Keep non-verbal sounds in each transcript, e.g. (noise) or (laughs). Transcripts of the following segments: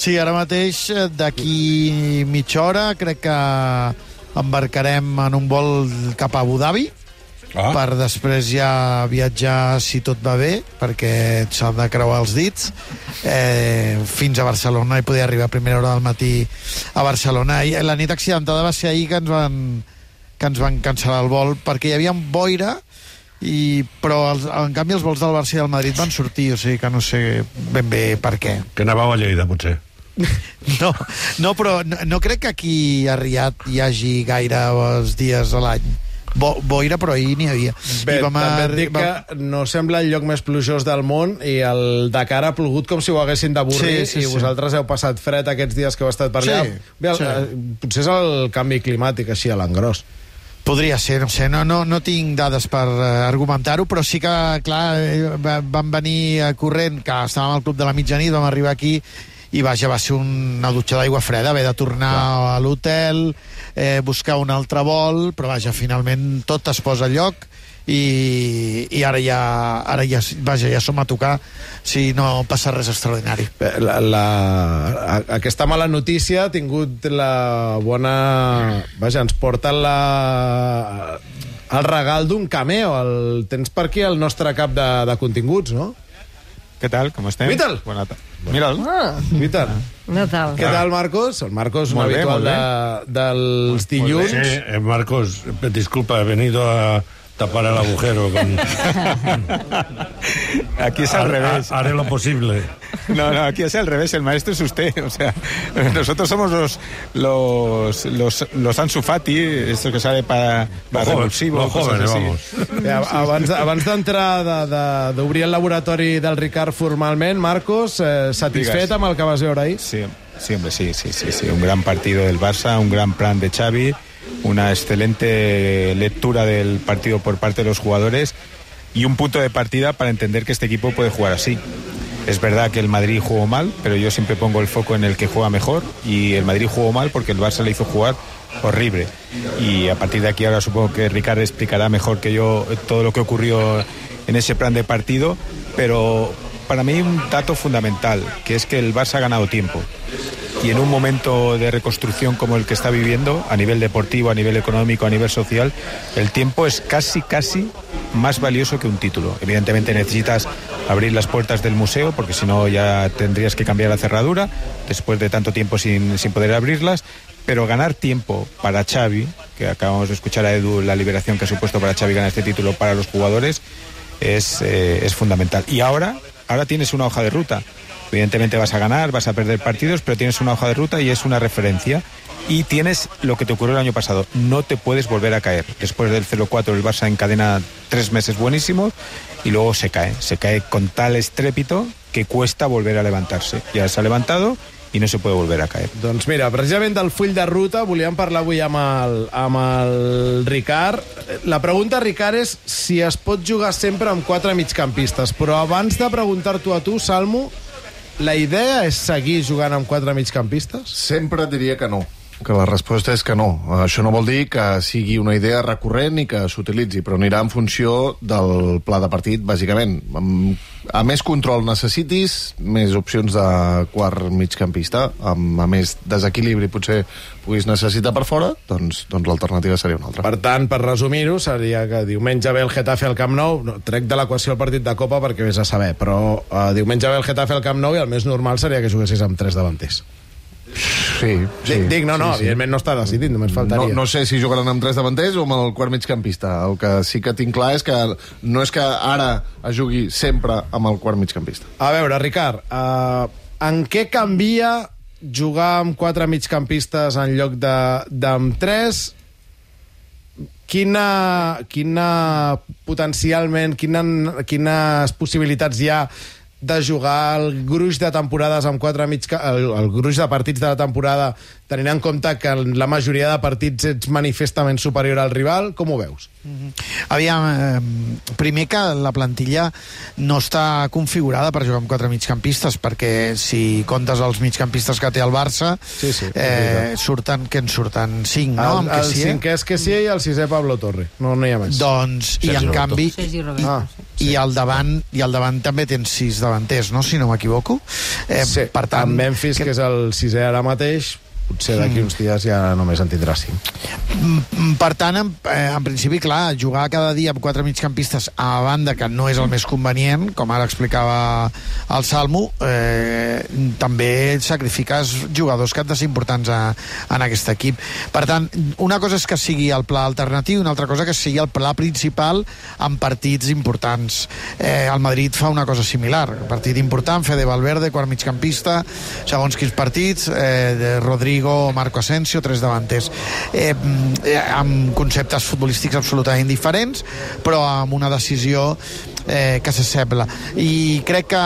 Sí, ara mateix, eh, d'aquí mitja hora, crec que embarcarem en un vol cap a Abu Dhabi, Ah. per després ja viatjar, si tot va bé, perquè s'han de creuar els dits, eh, fins a Barcelona i poder arribar a primera hora del matí a Barcelona. I la nit accidentada va ser ahir que ens van, que ens van cancel·lar el vol perquè hi havia boira i, però els, en canvi els vols del Barça i del Madrid van sortir, o sigui que no sé ben bé per què. Que anàveu a Lleida, potser. No, no però no, no crec que aquí a Riad hi hagi gaire els dies a l'any. Bo, boira, però ahir n'hi havia. Bé, I vam també et dic vam- que no sembla el lloc més plujós del món i el Dakar ha plogut com si ho haguessin d'avorrir Sí, sí, i sí. vosaltres heu passat fred aquests dies que heu estat per allà. Sí, Bé, el, sí. eh, potser és el canvi climàtic així a l'engròs. Podria ser, no sé, no, no, no tinc dades per uh, argumentar-ho, però sí que, clar, eh, va- vam venir a corrent, que estàvem al Club de la Mitjanit, vam arribar aquí i vaja, va ser una dutxa d'aigua freda, haver de tornar clar. a l'hotel, eh, buscar un altre vol, però vaja, finalment tot es posa a lloc i, i ara ja, ara ja, vaja, ja som a tocar si no passa res extraordinari. Bé, La, la, aquesta mala notícia ha tingut la bona... Vaja, ens porta la, el regal d'un cameo. El, tens per aquí el nostre cap de, de continguts, no? ¿Qué tal? ¿Cómo estén? Vital. Buena ta- Míralo. Ah, Víctor, no tal. què tal, Marcos? El Marcos, un Molt bé, habitual de, dels dilluns. Sí, eh, Marcos, disculpa, he venido a tapar el agujero. Con... (laughs) Aquí es al Haré- revés. Haré lo posible. No, no, aquí es al revés. El maestro es usted. O sea, nosotros somos los los los, los Ansu Fati, esto que sale para, para Los jóvenes, así. vamos. Bé, abans, abans d'entrar de- de- d'obrir el laboratori del Ricard formalment, Marcos, eh, satisfet Digues. amb el que vas veure ahir? Sí, sí, hombre, sí, sí, sí, sí. Un gran partido del Barça, un gran plan de Xavi, una excelente lectura del partido por parte de los jugadores y un punto de partida para entender que este equipo puede jugar así. Es verdad que el Madrid jugó mal, pero yo siempre pongo el foco en el que juega mejor y el Madrid jugó mal porque el Barça le hizo jugar horrible. Y a partir de aquí ahora supongo que Ricardo explicará mejor que yo todo lo que ocurrió en ese plan de partido, pero para mí un dato fundamental, que es que el Barça ha ganado tiempo. Y en un momento de reconstrucción como el que está viviendo, a nivel deportivo, a nivel económico, a nivel social, el tiempo es casi, casi más valioso que un título. Evidentemente necesitas abrir las puertas del museo, porque si no ya tendrías que cambiar la cerradura, después de tanto tiempo sin, sin poder abrirlas. Pero ganar tiempo para Xavi, que acabamos de escuchar a Edu la liberación que ha supuesto para Xavi ganar este título para los jugadores, es, eh, es fundamental. Y ahora, ahora tienes una hoja de ruta. Evidentemente vas a ganar, vas a perder partidos, pero tienes una hoja de ruta y es una referencia. Y tienes lo que te ocurrió el año pasado. No te puedes volver a caer. Después del 0-4 el Barça encadena tres meses buenísimos y luego se cae. Se cae con tal estrépito que cuesta volver a levantarse. Ya se ha levantado y no se puede volver a caer. Doncs mira, precisament del full de ruta volíem parlar avui amb el, amb el Ricard. La pregunta, Ricard, és si es pot jugar sempre amb quatre migcampistes. Però abans de preguntar-t'ho a tu, Salmo, la idea és seguir jugant amb quatre migcampistes? Sempre diria que no que la resposta és que no. Això no vol dir que sigui una idea recurrent i que s'utilitzi, però anirà en funció del pla de partit, bàsicament. A més control necessitis, més opcions de quart migcampista, amb, a més desequilibri potser puguis necessitar per fora, doncs, doncs l'alternativa seria una altra. Per tant, per resumir-ho, seria que diumenge ve el Getafe al Camp Nou, no, trec de l'equació el partit de Copa perquè vés a saber, però uh, diumenge ve el Getafe al Camp Nou i el més normal seria que juguessis amb tres davanters. Sí, sí. Dic, dic no, no, sí, sí. evidentment no està decidit, només No, faltaria. no sé si jugaran amb tres davanters o amb el quart migcampista. El que sí que tinc clar és que no és que ara es jugui sempre amb el quart migcampista. A veure, Ricard, uh, en què canvia jugar amb quatre migcampistes en lloc de, d'amb tres? Quina, quina potencialment, quina, quines possibilitats hi ha de jugar el gruix de temporades amb quatre mig, el, el gruix de partits de la temporada tenint en compte que en la majoria de partits ets manifestament superior al rival, com ho veus? Aviam, eh, primer que la plantilla no està configurada per jugar amb quatre migcampistes, perquè si comptes els migcampistes que té el Barça, Sí, sí, eh, surten, que en surten cinc, no? el, el Kessié. cinquè és Kessié i el sisè Pablo Torre. No, no hi ha més. Doncs, i Sergi en Roberto. canvi... Sergi Roberto. Ah, I al davant i al davant també tens sis davanters, no? Si no m'equivoco. Eh, sí, per tant, en Memphis, que... que és el sisè ara mateix, potser d'aquí uns dies ja només en tindrà cinc. Mm, Per tant, en, eh, en principi, clar, jugar cada dia amb quatre migcampistes a banda, que no és el més convenient, com ara explicava el Salmo, eh, també sacrifiques jugadors que han de ser importants a, en aquest equip. Per tant, una cosa és que sigui el pla alternatiu, una altra cosa que sigui el pla principal en partits importants. Eh, el Madrid fa una cosa similar. Partit important, Fede Valverde, quart migcampista, segons quins partits, eh, de Rodrigo, Marco Asensio, tres davanters. Eh, eh, amb conceptes futbolístics absolutament diferents, però amb una decisió eh, que s'assembla. I crec que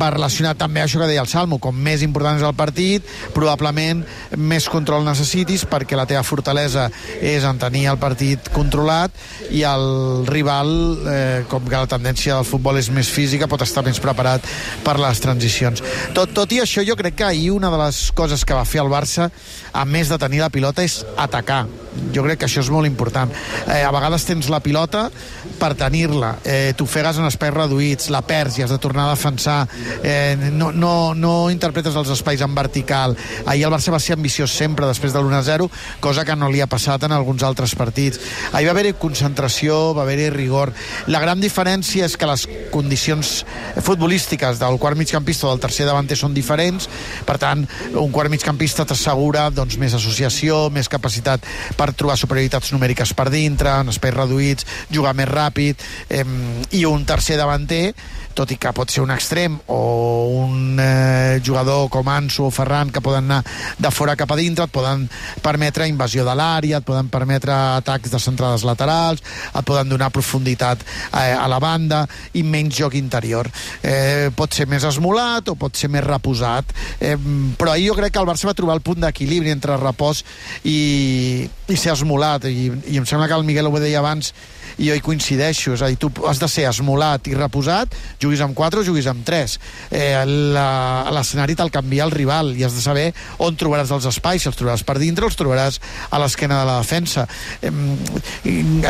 va relacionat també això que deia el Salmo, com més important és el partit, probablement més control necessitis perquè la teva fortalesa és en tenir el partit controlat i el rival, eh, com que la tendència del futbol és més física, pot estar més preparat per les transicions. Tot, tot i això, jo crec que ahir una de les coses que va fer el Barça, a més de tenir la pilota, és atacar. Jo crec que això és molt important. Eh, a vegades tens la pilota per tenir-la. Eh, T'ofegues en espais reduïts, la perds i has de tornar a defensar. Eh, no, no, no interpretes els espais en vertical. Ahir el Barça va ser ambiciós sempre després de l'1-0, cosa que no li ha passat en alguns altres partits. Ahir va haver-hi concentració, va haver-hi rigor. La gran diferència és que les condicions futbolístiques del quart migcampista o del tercer davanter són diferents, per tant, un quart migcampista t'assegura doncs, més associació, més capacitat per trobar superioritats numèriques per dintre, en espais reduïts, jugar més ràpid, eh, i un tercer davanter tot i que pot ser un extrem o un eh, jugador com Ansu o Ferran que poden anar de fora cap a dintre, et poden permetre invasió de l'àrea, et poden permetre atacs de centrades laterals, et poden donar profunditat eh, a la banda i menys joc interior. Eh, pot ser més esmolat o pot ser més reposat, eh, però ahir jo crec que el Barça va trobar el punt d'equilibri entre repòs i, i ser esmolat, I, i em sembla que el Miguel ho deia abans i jo hi coincideixo, és a dir, tu has de ser esmolat i reposat, juguis amb 4 o juguis amb 3. Eh, L'escenari te'l canvia el rival i has de saber on trobaràs els espais, si els trobaràs per dintre els trobaràs a l'esquena de la defensa. Eh,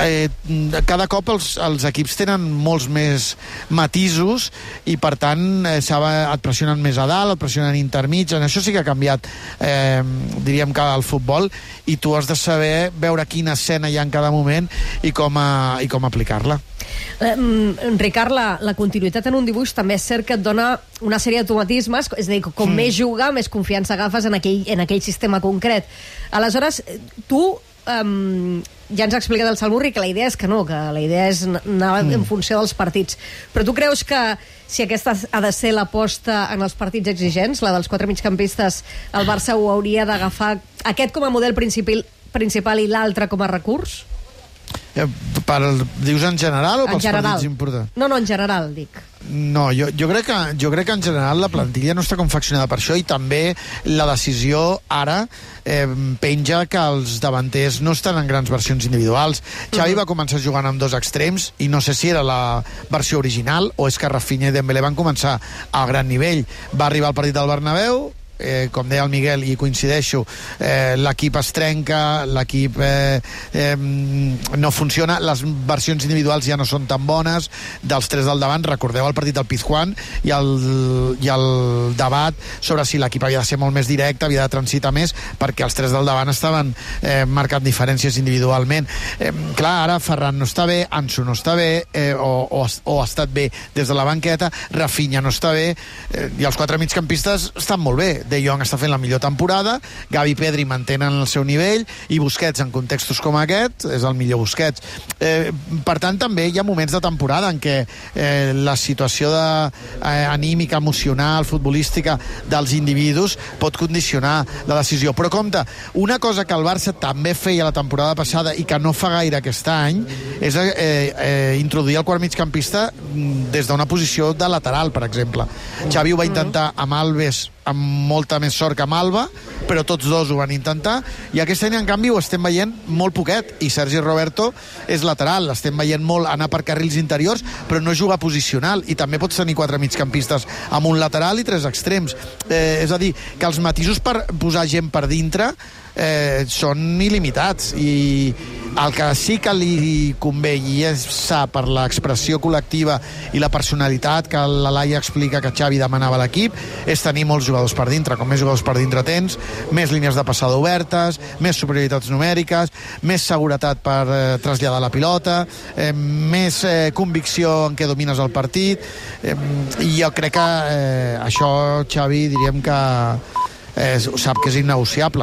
eh, cada cop els, els equips tenen molts més matisos i per tant eh, et pressionen més a dalt, et pressionen intermig, en això sí que ha canviat eh, diríem que el futbol i tu has de saber veure quina escena hi ha en cada moment i com, a, i com aplicar-la. Mm, Ricard, la, la continuïtat en un dibuix també és cert que et dona una sèrie d'automatismes, és a dir, com mm. més jugar, més confiança agafes en aquell, en aquell sistema concret. Aleshores, tu um, ja ens ha explicat el Salmurri que la idea és que no, que la idea és anar mm. en funció dels partits. Però tu creus que si aquesta ha de ser l'aposta en els partits exigents, la dels quatre migcampistes, el Barça ho hauria d'agafar aquest com a model principal, principal i l'altre com a recurs? Eh, Per, dius en general o En pels general. partits importants? No, no, en general, dic. No, jo, jo, crec que, jo crec que en general la plantilla no està confeccionada per això i també la decisió ara eh, penja que els davanters no estan en grans versions individuals. Xavi va començar jugant amb dos extrems i no sé si era la versió original o és que Rafinha i Dembélé van començar a gran nivell. Va arribar al partit del Bernabéu, eh, com deia el Miguel, i coincideixo, eh, l'equip es trenca, l'equip eh, eh, no funciona, les versions individuals ja no són tan bones, dels tres del davant, recordeu el partit del Pizjuán i el, i el debat sobre si l'equip havia de ser molt més directe, havia de transitar més, perquè els tres del davant estaven eh, marcant diferències individualment. Eh, clar, ara Ferran no està bé, Ansu no està bé, eh, o, o, o ha estat bé des de la banqueta, Rafinha no està bé, eh, i els quatre migcampistes estan molt bé. De Jong està fent la millor temporada, Gavi i Pedri mantenen el seu nivell, i Busquets en contextos com aquest és el millor Busquets. Eh, per tant, també hi ha moments de temporada en què eh, la situació de, eh, anímica, emocional, futbolística dels individus pot condicionar la decisió. Però compte, una cosa que el Barça també feia la temporada passada i que no fa gaire aquest any és eh, eh, introduir el quart migcampista mm, des d'una posició de lateral, per exemple. Xavi ho va intentar amb Alves amb molta més sort que amb Alba, però tots dos ho van intentar, i aquest any, en canvi, ho estem veient molt poquet, i Sergi Roberto és lateral, l'estem veient molt anar per carrils interiors, però no juga posicional, i també pots tenir quatre migcampistes amb un lateral i tres extrems. Eh, és a dir, que els matisos per posar gent per dintre eh, són il·limitats. I el que sí que li convé i és sa per l'expressió col·lectiva i la personalitat que la Laia explica que Xavi demanava a l'equip és tenir molts jugadors per dintre com més jugadors per dintre tens, més línies de passada obertes, més superioritats numèriques més seguretat per eh, traslladar la pilota eh, més eh, convicció en què domines el partit. Eh, i jo crec que eh, això Xavi diríem que eh, sap que és innegociable